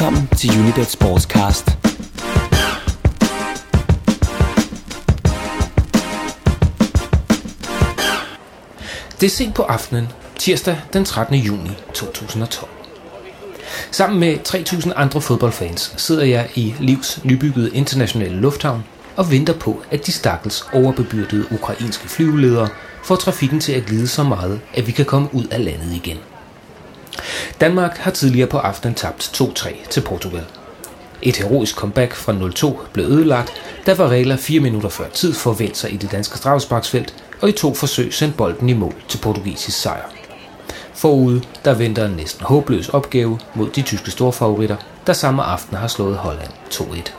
Velkommen til Unibet Sportscast. Det er sent på aftenen, tirsdag den 13. juni 2012. Sammen med 3.000 andre fodboldfans sidder jeg i Livs nybyggede internationale lufthavn og venter på, at de stakkels overbebyrdede ukrainske flyveledere får trafikken til at glide så meget, at vi kan komme ud af landet igen. Danmark har tidligere på aftenen tabt 2-3 til Portugal. Et heroisk comeback fra 0-2 blev ødelagt, da regler 4 minutter før tid forvendt sig i det danske strafsparksfelt, og i to forsøg sendte bolden i mål til portugisisk sejr. Forude der venter en næsten håbløs opgave mod de tyske storfavoritter, der samme aften har slået Holland 2-1.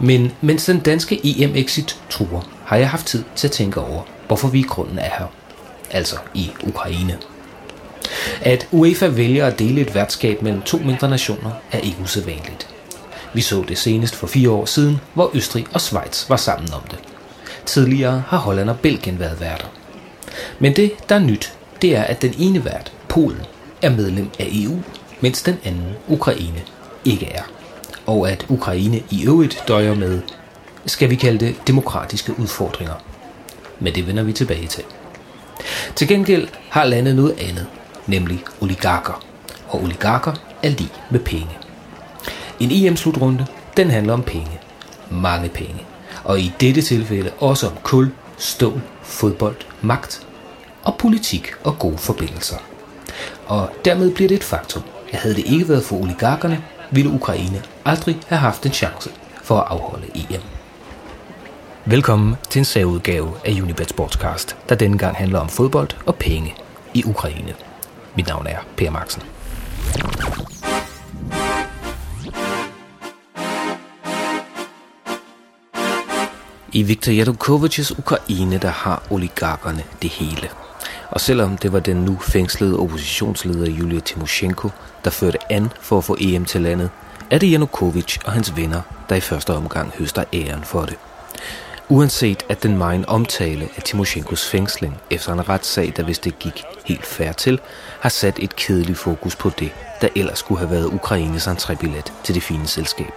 Men mens den danske EM-exit truer, har jeg haft tid til at tænke over, hvorfor vi i grunden er her. Altså i Ukraine. At UEFA vælger at dele et værtskab mellem to mindre nationer er ikke usædvanligt. Vi så det senest for fire år siden, hvor Østrig og Schweiz var sammen om det. Tidligere har Holland og Belgien været værter. Men det, der er nyt, det er, at den ene vært, Polen, er medlem af EU, mens den anden, Ukraine, ikke er. Og at Ukraine i øvrigt døjer med, skal vi kalde det, demokratiske udfordringer. Men det vender vi tilbage til. Til gengæld har landet noget andet, nemlig oligarker. Og oligarker er lige med penge. En EM-slutrunde, den handler om penge. Mange penge. Og i dette tilfælde også om kul, stål, fodbold, magt og politik og gode forbindelser. Og dermed bliver det et faktum, at havde det ikke været for oligarkerne, ville Ukraine aldrig have haft en chance for at afholde EM. Velkommen til en særudgave af Unibet Sportscast, der denne gang handler om fodbold og penge i Ukraine. Mit navn er Per Maxen. I Viktor Yanukovychs Ukraine, der har oligarkerne det hele. Og selvom det var den nu fængslede oppositionsleder Julia Timoshenko, der førte an for at få EM til landet, er det Yanukovych og hans venner, der i første omgang høster æren for det. Uanset at den meget omtale af Timoshenkos fængsling efter en retssag, der hvis det gik helt færre til, har sat et kedeligt fokus på det, der ellers skulle have været Ukraines entrébillet til det fine selskab.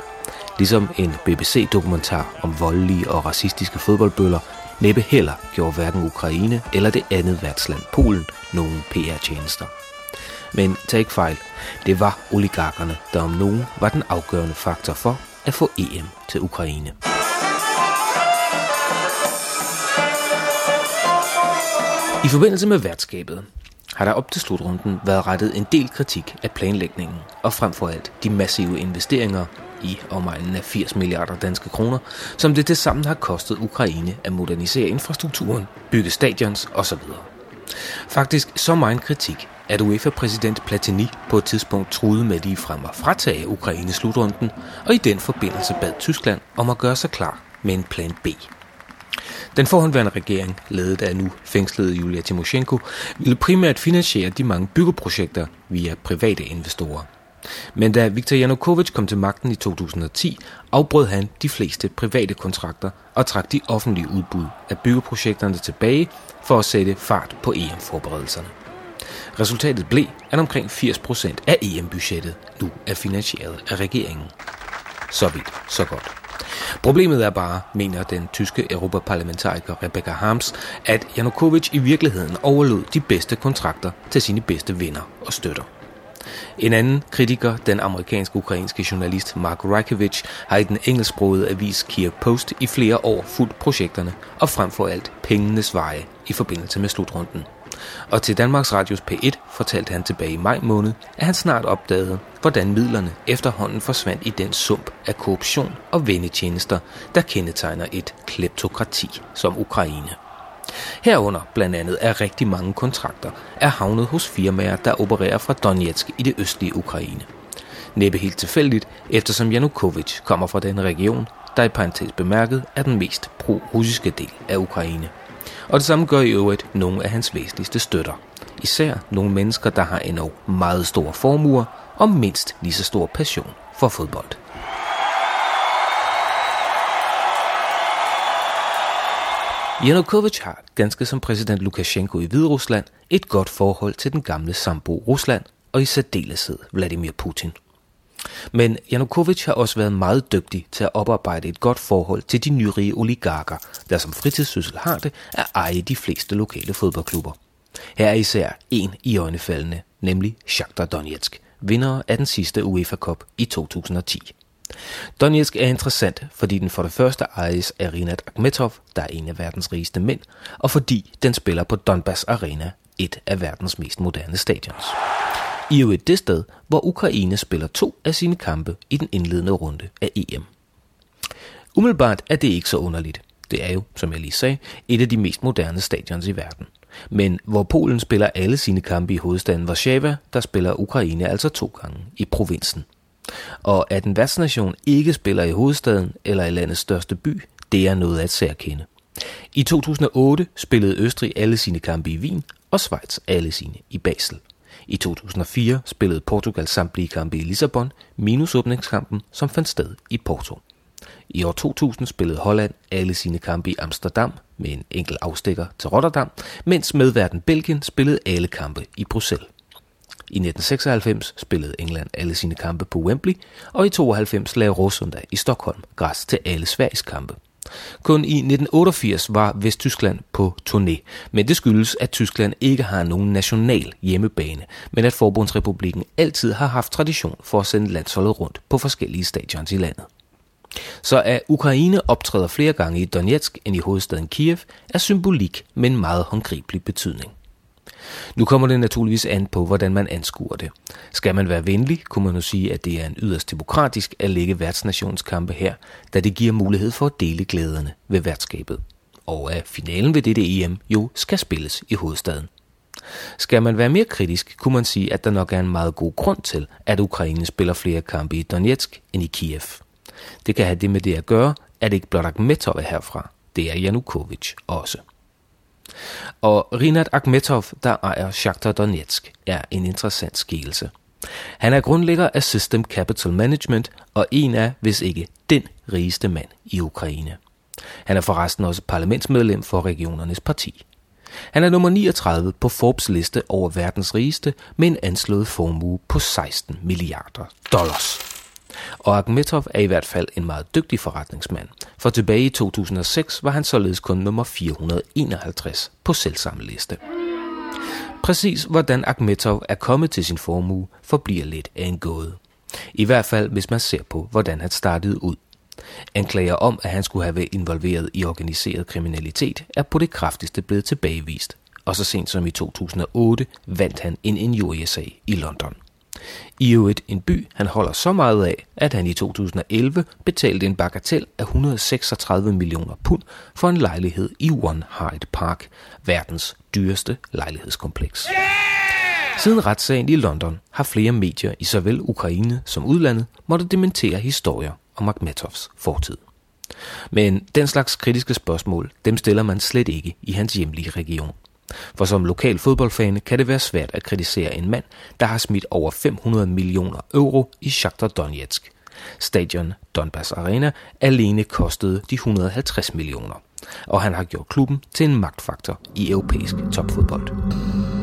Ligesom en BBC-dokumentar om voldelige og racistiske fodboldbøller næppe heller gjorde hverken Ukraine eller det andet værtsland Polen nogen PR-tjenester. Men tag ikke fejl, det var oligarkerne, der om nogen var den afgørende faktor for at få EM til Ukraine. I forbindelse med værtskabet har der op til slutrunden været rettet en del kritik af planlægningen, og frem for alt de massive investeringer i omegnen af 80 milliarder danske kroner, som det til sammen har kostet Ukraine at modernisere infrastrukturen, bygge stadions osv. Faktisk så meget kritik, at UEFA-præsident Platini på et tidspunkt truede med lige frem at fratage Ukraine slutrunden, og i den forbindelse bad Tyskland om at gøre sig klar med en plan B. Den forhåndværende regering, ledet af nu fængslede Julia Timoshenko, ville primært finansiere de mange byggeprojekter via private investorer. Men da Viktor Yanukovych kom til magten i 2010, afbrød han de fleste private kontrakter og trak de offentlige udbud af byggeprojekterne tilbage for at sætte fart på EM-forberedelserne. Resultatet blev, at omkring 80% af EM-budgettet nu er finansieret af regeringen. Så vidt, så godt. Problemet er bare, mener den tyske europaparlamentariker Rebecca Harms, at Janukovic i virkeligheden overlod de bedste kontrakter til sine bedste venner og støtter. En anden kritiker, den amerikansk-ukrainske journalist Mark Rakevich, har i den engelsksprogede avis Kier Post i flere år fulgt projekterne og frem for alt pengenes veje i forbindelse med slutrunden. Og til Danmarks Radios P1 fortalte han tilbage i maj måned, at han snart opdagede, hvordan midlerne efterhånden forsvandt i den sump af korruption og vendetjenester, der kendetegner et kleptokrati som Ukraine. Herunder blandt andet er rigtig mange kontrakter er havnet hos firmaer, der opererer fra Donetsk i det østlige Ukraine. Næppe helt tilfældigt, eftersom Janukovic kommer fra den region, der i parentes bemærket er den mest pro-russiske del af Ukraine. Og det samme gør i øvrigt nogle af hans væsentligste støtter. Især nogle mennesker, der har endnu meget store formuer og mindst lige så stor passion for fodbold. Yanukovych har, ganske som præsident Lukashenko i Hviderusland, et godt forhold til den gamle sambo Rusland og i særdeleshed Vladimir Putin. Men Janukovic har også været meget dygtig til at oparbejde et godt forhold til de nyrige oligarker, der som fritidssyssel har det at eje de fleste lokale fodboldklubber. Her er især en i øjnefaldene, nemlig Shakhtar Donetsk, vinder af den sidste UEFA Cup i 2010. Donetsk er interessant, fordi den for det første ejes af Rinat Akhmetov, der er en af verdens rigeste mænd, og fordi den spiller på Donbass Arena, et af verdens mest moderne stadions. I øvrigt det sted, hvor Ukraine spiller to af sine kampe i den indledende runde af EM. Umiddelbart er det ikke så underligt. Det er jo, som jeg lige sagde, et af de mest moderne stadions i verden. Men hvor Polen spiller alle sine kampe i hovedstaden Warszawa, der spiller Ukraine altså to gange i provinsen. Og at en værtsnation ikke spiller i hovedstaden eller i landets største by, det er noget at særkende. I 2008 spillede Østrig alle sine kampe i Wien, og Schweiz alle sine i Basel. I 2004 spillede Portugal samtlige kampe i Lissabon, minus åbningskampen, som fandt sted i Porto. I år 2000 spillede Holland alle sine kampe i Amsterdam med en enkelt afstikker til Rotterdam, mens medverden Belgien spillede alle kampe i Bruxelles. I 1996 spillede England alle sine kampe på Wembley, og i 92 lagde Rosunda i Stockholm græs til alle Sveriges kampe. Kun i 1988 var Vesttyskland på turné, men det skyldes, at Tyskland ikke har nogen national hjemmebane, men at Forbundsrepublikken altid har haft tradition for at sende landsholdet rundt på forskellige stadions i landet. Så at Ukraine optræder flere gange i Donetsk end i hovedstaden Kiev, er symbolik med en meget håndgribelig betydning. Nu kommer det naturligvis an på, hvordan man anskuer det. Skal man være venlig, kunne man nu sige, at det er en yderst demokratisk at lægge værtsnationskampe her, da det giver mulighed for at dele glæderne ved værtskabet. Og at finalen ved dette EM jo skal spilles i hovedstaden. Skal man være mere kritisk, kunne man sige, at der nok er en meget god grund til, at Ukraine spiller flere kampe i Donetsk end i Kiev. Det kan have det med det at gøre, at ikke blot Akhmetov er herfra, det er Janukovic også. Og Rinat Akhmetov, der ejer Shakhtar Donetsk, er en interessant skikkelse. Han er grundlægger af System Capital Management og en af, hvis ikke den rigeste mand i Ukraine. Han er forresten også parlamentsmedlem for regionernes parti. Han er nummer 39 på Forbes liste over verdens rigeste med en anslået formue på 16 milliarder dollars. Og Akhmetov er i hvert fald en meget dygtig forretningsmand, for tilbage i 2006 var han således kun nummer 451 på selvsamme liste. Præcis hvordan Akhmetov er kommet til sin formue, forbliver lidt af en gåde. I hvert fald hvis man ser på, hvordan han startede ud. Anklager om, at han skulle have været involveret i organiseret kriminalitet, er på det kraftigste blevet tilbagevist, og så sent som i 2008 vandt han en injuriesag i London. I øvrigt en by, han holder så meget af, at han i 2011 betalte en bagatel af 136 millioner pund for en lejlighed i One Hyde Park, verdens dyreste lejlighedskompleks. Siden retssagen i London har flere medier i såvel Ukraine som udlandet måtte dementere historier om Akhmetovs fortid. Men den slags kritiske spørgsmål, dem stiller man slet ikke i hans hjemlige region. For som lokal fodboldfan kan det være svært at kritisere en mand, der har smidt over 500 millioner euro i Shakhtar Donetsk. Stadion Donbass Arena alene kostede de 150 millioner, og han har gjort klubben til en magtfaktor i europæisk topfodbold.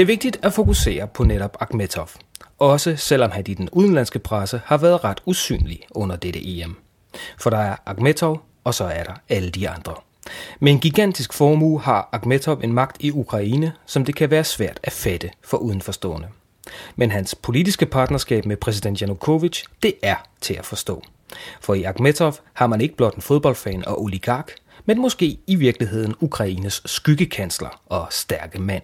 Det er vigtigt at fokusere på netop Akhmetov, også selvom han i den udenlandske presse har været ret usynlig under dette EM. For der er Akhmetov, og så er der alle de andre. Med en gigantisk formue har Akhmetov en magt i Ukraine, som det kan være svært at fatte for udenforstående. Men hans politiske partnerskab med præsident Janukovic, det er til at forstå. For i Akhmetov har man ikke blot en fodboldfan og oligark, men måske i virkeligheden Ukraines skyggekansler og stærke mand.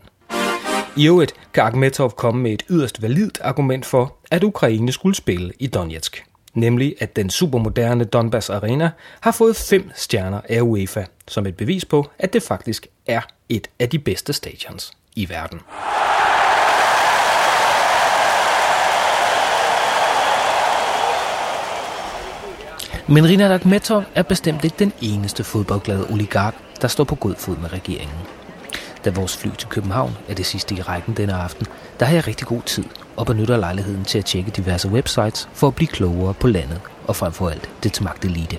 I øvrigt kan Akhmetov komme med et yderst validt argument for, at Ukraine skulle spille i Donetsk. Nemlig at den supermoderne Donbass Arena har fået fem stjerner af UEFA, som et bevis på, at det faktisk er et af de bedste stadions i verden. Men Rinat Akhmetov er bestemt ikke den eneste fodboldglade oligark, der står på god fod med regeringen. Da vores fly til København er det sidste i rækken denne aften, der har jeg rigtig god tid og benytter lejligheden til at tjekke diverse websites for at blive klogere på landet og frem for alt det magtelite.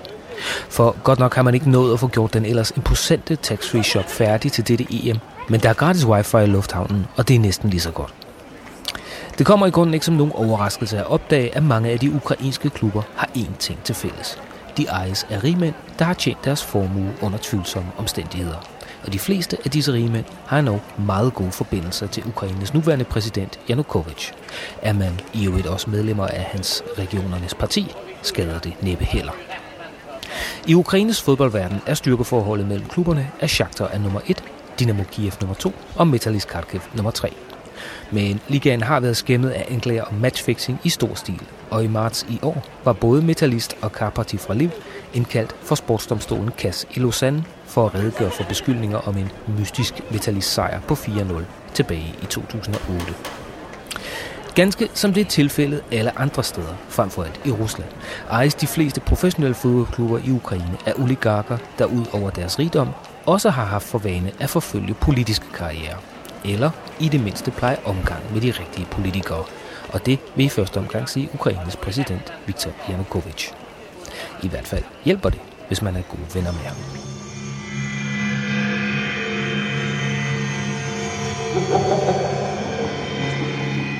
For godt nok har man ikke nået at få gjort den ellers imposante tax-free shop færdig til dette EM, men der er gratis wifi i lufthavnen, og det er næsten lige så godt. Det kommer i grunden ikke som nogen overraskelse at opdage, at mange af de ukrainske klubber har én ting til fælles. De ejes af rigmænd, der har tjent deres formue under tvivlsomme omstændigheder. Og de fleste af disse rigmænd har endnu meget gode forbindelser til Ukraines nuværende præsident Janukovic. Er man i øvrigt også medlemmer af hans regionernes parti, skader det næppe heller. I Ukraines fodboldverden er styrkeforholdet mellem klubberne af Shakhtar er nummer 1, Dynamo Kiev nummer 2 og Metalist Kharkiv nummer 3. Men ligaen har været skæmmet af anklager om matchfixing i stor stil, og i marts i år var både Metalist og Karparti fra Liv indkaldt for sportsdomstolen Kass i Lausanne for at redegøre for beskyldninger om en mystisk Metalist sejr på 4-0 tilbage i 2008. Ganske som det er tilfældet alle andre steder, frem for alt i Rusland, ejes de fleste professionelle fodboldklubber i Ukraine af oligarker, der ud over deres rigdom også har haft for vane at forfølge politiske karrierer. Eller i det mindste pleje omgang med de rigtige politikere. Og det vil i første omgang sige Ukraines præsident Viktor Yanukovych. I hvert fald hjælper det, hvis man er gode venner med ham.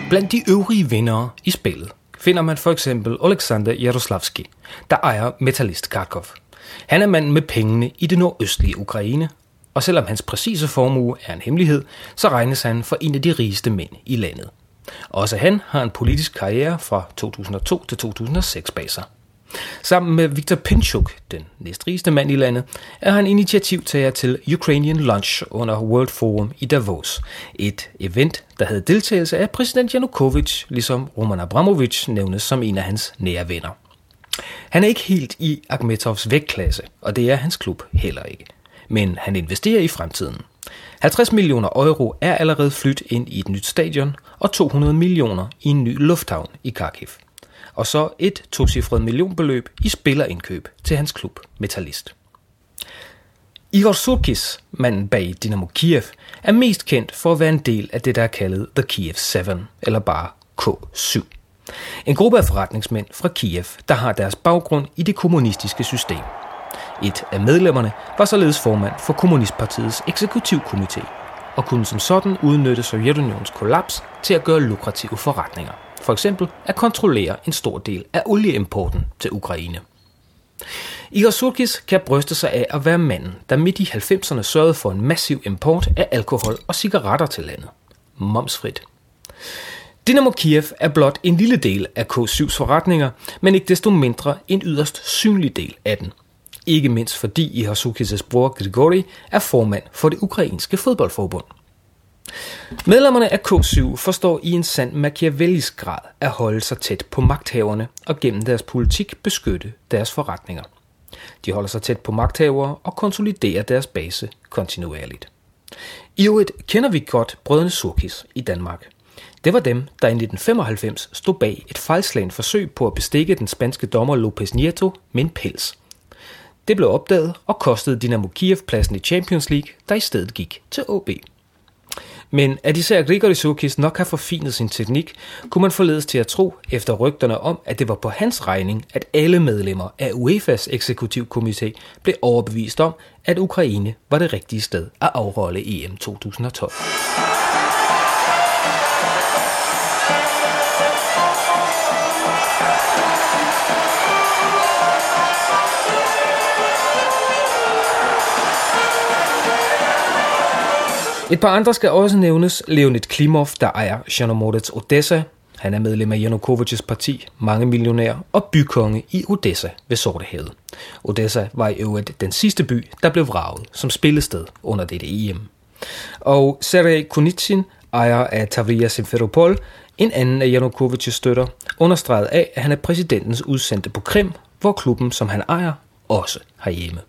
Blandt de øvrige vindere i spillet finder man for eksempel Alexander Jaroslavski, der ejer Metalist Kharkov. Han er manden med pengene i det nordøstlige Ukraine, og selvom hans præcise formue er en hemmelighed, så regnes han for en af de rigeste mænd i landet. Også han har en politisk karriere fra 2002 til 2006 bag sig. Sammen med Viktor Pinchuk, den næstrigeste mand i landet, er han initiativtager til Ukrainian Lunch under World Forum i Davos. Et event, der havde deltagelse af præsident Yanukovych, ligesom Roman Abramovich nævnes som en af hans nære venner. Han er ikke helt i Akhmetovs vægtklasse, og det er hans klub heller ikke. Men han investerer i fremtiden. 50 millioner euro er allerede flyttet ind i et nyt stadion, og 200 millioner i en ny lufthavn i Kharkiv og så et tocifret millionbeløb i spillerindkøb til hans klub Metalist. Igor Surkis, manden bag Dynamo Kiev, er mest kendt for at være en del af det, der er kaldet The Kiev 7, eller bare K7. En gruppe af forretningsmænd fra Kiev, der har deres baggrund i det kommunistiske system. Et af medlemmerne var således formand for Kommunistpartiets eksekutivkomité, og kunne som sådan udnytte Sovjetunions kollaps til at gøre lukrative forretninger for eksempel at kontrollere en stor del af olieimporten til Ukraine. Igor Surkis kan bryste sig af at være manden, der midt i 90'erne sørgede for en massiv import af alkohol og cigaretter til landet. Momsfrit. Dynamo Kiev er blot en lille del af K7's forretninger, men ikke desto mindre en yderst synlig del af den. Ikke mindst fordi Ihasukis' bror Grigori er formand for det ukrainske fodboldforbund. Medlemmerne af K7 forstår i en sand machiavellisk grad at holde sig tæt på magthaverne og gennem deres politik beskytte deres forretninger. De holder sig tæt på magthavere og konsoliderer deres base kontinuerligt. I øvrigt kender vi godt brødrene Surkis i Danmark. Det var dem, der i 1995 stod bag et fejlslagende forsøg på at bestikke den spanske dommer Lopez Nieto med en pels. Det blev opdaget og kostede Dynamo Kiev pladsen i Champions League, der i stedet gik til OB. Men at især Grigori Sukis nok har forfinet sin teknik, kunne man forledes til at tro efter rygterne om, at det var på hans regning, at alle medlemmer af UEFA's eksekutivkomité blev overbevist om, at Ukraine var det rigtige sted at afholde EM 2012. Et par andre skal også nævnes. Leonid Klimov, der ejer Chernomordets Odessa. Han er medlem af Janukovic's parti, mange millionær og bykonge i Odessa ved Sortehavet. Odessa var i øvrigt den sidste by, der blev vraget som spillested under dette EM. Og Sergej Kunitsin, ejer af Tavria Simferopol, en anden af Janukovic's støtter, understreget af, at han er præsidentens udsendte på Krim, hvor klubben, som han ejer, også har hjemme.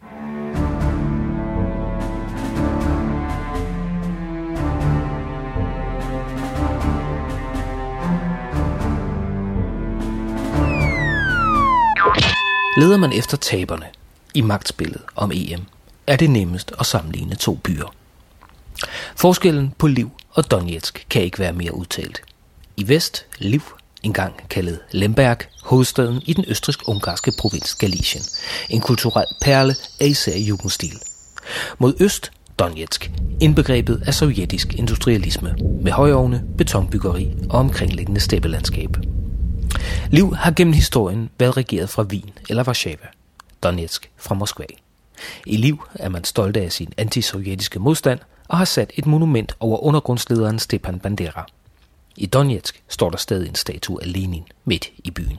Leder man efter taberne i magtspillet om EM, er det nemmest at sammenligne to byer. Forskellen på Liv og Donetsk kan ikke være mere udtalt. I vest, Liv, engang kaldet Lemberg, hovedstaden i den østrisk-ungarske provins Galicien. En kulturel perle af især jugendstil. Mod øst Donetsk, indbegrebet af sovjetisk industrialisme med højovne, betonbyggeri og omkringliggende steppelandskab. Liv har gennem historien været regeret fra Wien eller Warszawa, Donetsk fra Moskva. I Liv er man stolt af sin antisovjetiske modstand og har sat et monument over undergrundslederen Stepan Bandera. I Donetsk står der stadig en statue af Lenin midt i byen.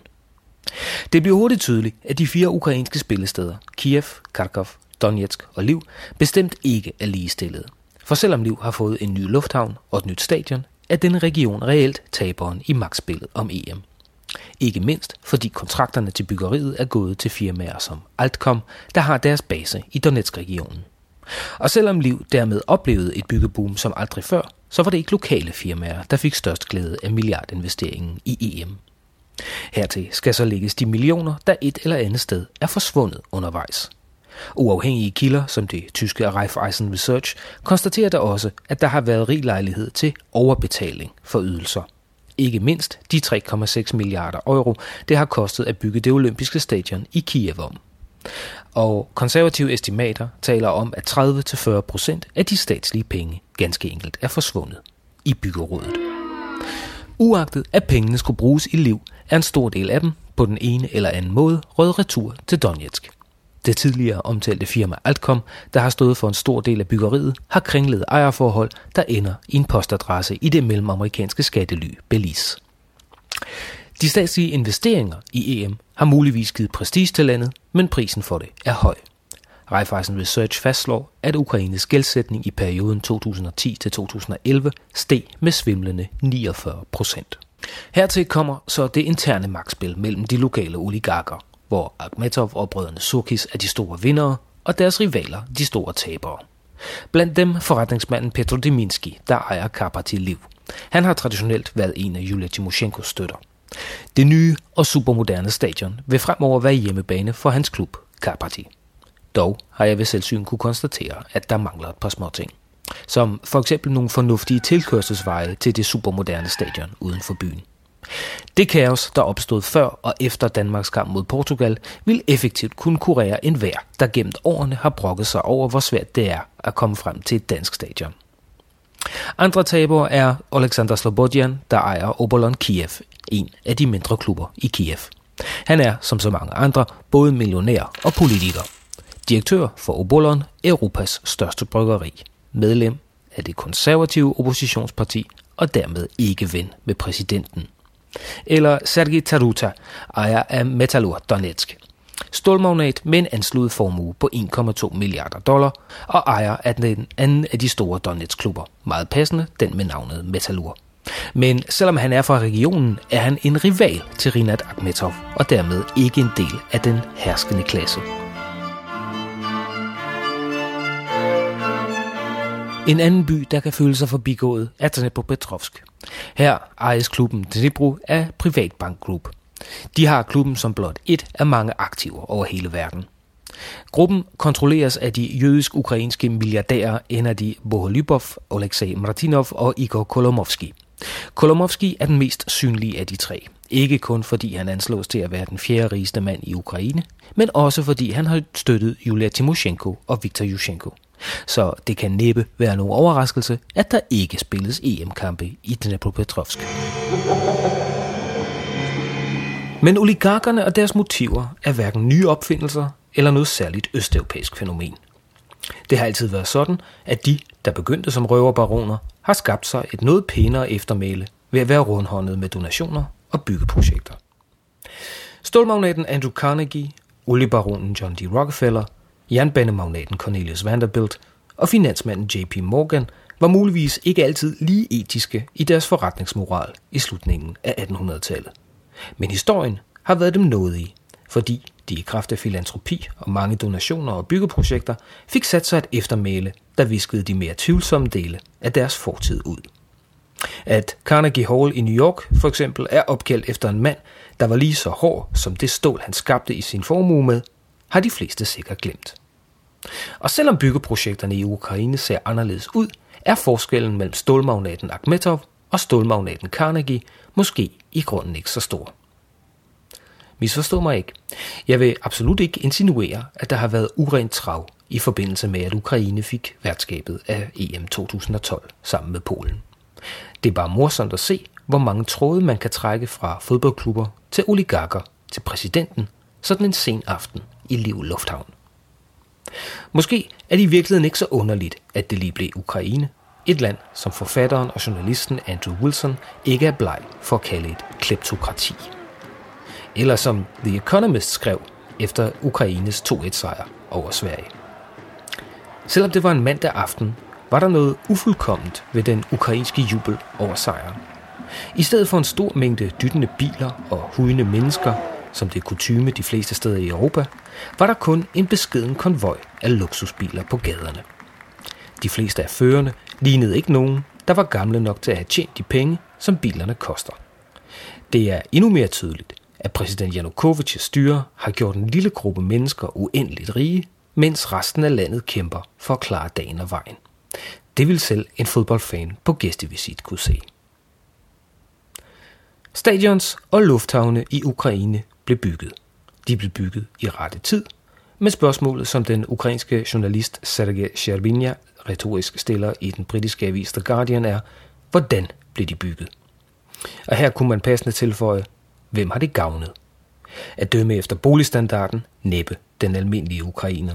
Det bliver hurtigt tydeligt, at de fire ukrainske spillesteder, Kiev, Kharkov, Donetsk og Liv, bestemt ikke er ligestillede. For selvom Liv har fået en ny lufthavn og et nyt stadion, er denne region reelt taberen i magtspillet om EM. Ikke mindst fordi kontrakterne til byggeriet er gået til firmaer som Altcom, der har deres base i Donetsk-regionen. Og selvom Liv dermed oplevede et byggeboom som aldrig før, så var det ikke lokale firmaer, der fik størst glæde af milliardinvesteringen i EM. Hertil skal så lægges de millioner, der et eller andet sted er forsvundet undervejs. Uafhængige kilder, som det tyske Raiffeisen Research, konstaterer der også, at der har været rig lejlighed til overbetaling for ydelser. Ikke mindst de 3,6 milliarder euro, det har kostet at bygge det olympiske stadion i Kiev om. Og konservative estimater taler om, at 30-40 procent af de statslige penge ganske enkelt er forsvundet i byggerådet. Uagtet at pengene skulle bruges i liv, er en stor del af dem på den ene eller anden måde rød retur til Donetsk. Det tidligere omtalte firma Altcom, der har stået for en stor del af byggeriet, har kringlet ejerforhold, der ender i en postadresse i det mellemamerikanske skattely Belize. De statslige investeringer i EM har muligvis givet prestige til landet, men prisen for det er høj. Raiffeisen Research fastslår, at Ukraines gældsætning i perioden 2010-2011 steg med svimlende 49 procent. Hertil kommer så det interne magtspil mellem de lokale oligarker, hvor Akhmetov og brødrene Surkis er de store vindere, og deres rivaler de store tabere. Blandt dem forretningsmanden Petro Deminski, der ejer Karpati Liv. Han har traditionelt været en af Julia Timoshenkos støtter. Det nye og supermoderne stadion vil fremover være hjemmebane for hans klub, Karpati. Dog har jeg ved selvsyn kunne konstatere, at der mangler et par små ting. Som for eksempel nogle fornuftige tilkørselsveje til det supermoderne stadion uden for byen. Det kaos, der opstod før og efter Danmarks kamp mod Portugal, vil effektivt kunne kurere enhver, der gennem årene har brokket sig over, hvor svært det er at komme frem til et dansk stadion. Andre tabere er Alexander Slobodian, der ejer Obolon Kiev, en af de mindre klubber i Kiev. Han er, som så mange andre, både millionær og politiker. Direktør for Obolon, Europas største bryggeri. Medlem af det konservative oppositionsparti og dermed ikke ven med præsidenten eller Sergi Taruta, ejer af Metalur Donetsk. Stålmagnat med en anslået formue på 1,2 milliarder dollar og ejer af den anden af de store Donetsk-klubber. Meget passende, den med navnet Metalur. Men selvom han er fra regionen, er han en rival til Rinat Akhmetov, og dermed ikke en del af den herskende klasse. En anden by, der kan føle sig forbigået, er Dnepropetrovsk. Her ejes klubben Dnipro af Privatbank Group. De har klubben som blot et af mange aktiver over hele verden. Gruppen kontrolleres af de jødisk-ukrainske milliardærer Enadi Boholybov, Alexei Martinov og Igor Kolomovski. Kolomovski er den mest synlige af de tre. Ikke kun fordi han anslås til at være den fjerde rigeste mand i Ukraine, men også fordi han har støttet Julia Timoshenko og Viktor Yushchenko. Så det kan næppe være nogen overraskelse, at der ikke spilles EM-kampe i Dnepropetrovsk. Men oligarkerne og deres motiver er hverken nye opfindelser eller noget særligt østeuropæisk fænomen. Det har altid været sådan, at de, der begyndte som røverbaroner, har skabt sig et noget pænere eftermæle ved at være rundhåndet med donationer og byggeprojekter. Stålmagnaten Andrew Carnegie, oliebaronen John D. Rockefeller jernbanemagnaten Cornelius Vanderbilt og finansmanden J.P. Morgan var muligvis ikke altid lige etiske i deres forretningsmoral i slutningen af 1800-tallet. Men historien har været dem nådige, fordi de i kraft af filantropi og mange donationer og byggeprojekter fik sat sig et eftermæle, der viskede de mere tvivlsomme dele af deres fortid ud. At Carnegie Hall i New York for eksempel er opkaldt efter en mand, der var lige så hård som det stål, han skabte i sin formue med, har de fleste sikkert glemt. Og selvom byggeprojekterne i Ukraine ser anderledes ud, er forskellen mellem stålmagnaten Akhmetov og stålmagnaten Carnegie måske i grunden ikke så stor. Misforstå mig ikke. Jeg vil absolut ikke insinuere, at der har været urent trav i forbindelse med, at Ukraine fik værtskabet af EM 2012 sammen med Polen. Det er bare morsomt at se, hvor mange tråde man kan trække fra fodboldklubber til oligarker til præsidenten sådan en sen aften i Liv Lufthavn. Måske er det i virkeligheden ikke så underligt, at det lige blev Ukraine, et land som forfatteren og journalisten Andrew Wilson ikke er bleg for at kalde et kleptokrati. Eller som The Economist skrev efter Ukraines 2-1-sejr over Sverige. Selvom det var en mandag aften, var der noget ufuldkomment ved den ukrainske jubel over sejren. I stedet for en stor mængde dyttende biler og hudende mennesker, som det er kutume de fleste steder i Europa, var der kun en beskeden konvoj af luksusbiler på gaderne. De fleste af førerne lignede ikke nogen, der var gamle nok til at have tjent de penge, som bilerne koster. Det er endnu mere tydeligt, at præsident Janukovic's styre har gjort en lille gruppe mennesker uendeligt rige, mens resten af landet kæmper for at klare dagen og vejen. Det vil selv en fodboldfan på gæstevisit kunne se. Stadions og lufthavne i Ukraine blev bygget. De blev bygget i rette tid, men spørgsmålet, som den ukrainske journalist Sergej Sherbinja retorisk stiller i den britiske avis The Guardian er, hvordan blev de bygget? Og her kunne man passende tilføje, hvem har det gavnet? At dømme efter boligstandarden, næppe den almindelige ukrainer.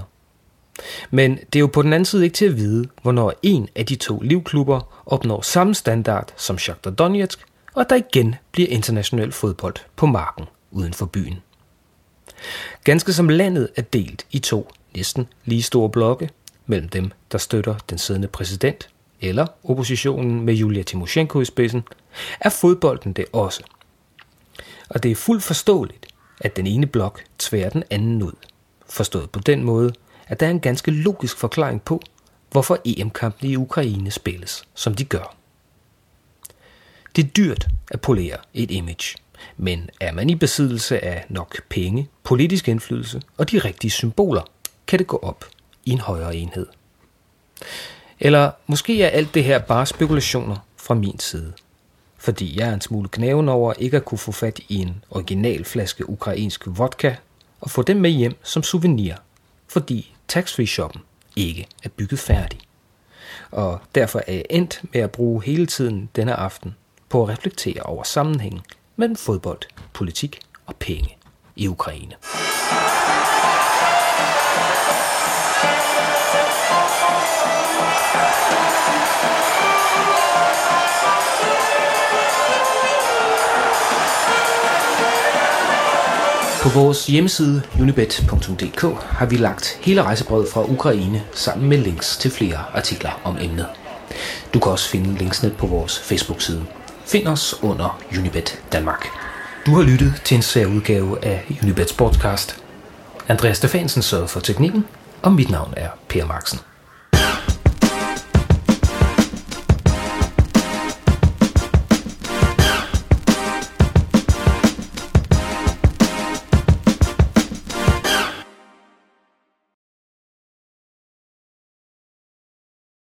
Men det er jo på den anden side ikke til at vide, hvornår en af de to livklubber opnår samme standard som Shakhtar Donetsk, og at der igen bliver international fodbold på marken uden for byen. Ganske som landet er delt i to næsten lige store blokke, mellem dem, der støtter den siddende præsident, eller oppositionen med Julia Timoshenko i spidsen, er fodbolden det også. Og det er fuldt forståeligt, at den ene blok tværer den anden ud. Forstået på den måde, at der er en ganske logisk forklaring på, hvorfor EM-kampene i Ukraine spilles, som de gør. Det er dyrt at polere et image, men er man i besiddelse af nok penge, politisk indflydelse og de rigtige symboler, kan det gå op i en højere enhed. Eller måske er alt det her bare spekulationer fra min side. Fordi jeg er en smule knæven over ikke at kunne få fat i en original flaske ukrainsk vodka og få den med hjem som souvenir, fordi tax-free shoppen ikke er bygget færdig. Og derfor er jeg endt med at bruge hele tiden denne aften på at reflektere over sammenhængen mellem fodbold, politik og penge i Ukraine. På vores hjemmeside unibet.dk har vi lagt hele rejsebrevet fra Ukraine sammen med links til flere artikler om emnet. Du kan også finde linksene på vores Facebook-side. Find os under Unibet Danmark. Du har lyttet til en særudgave af Unibet Sportscast. Andreas Stefansen sørger for teknikken, og mit navn er Per Marksen.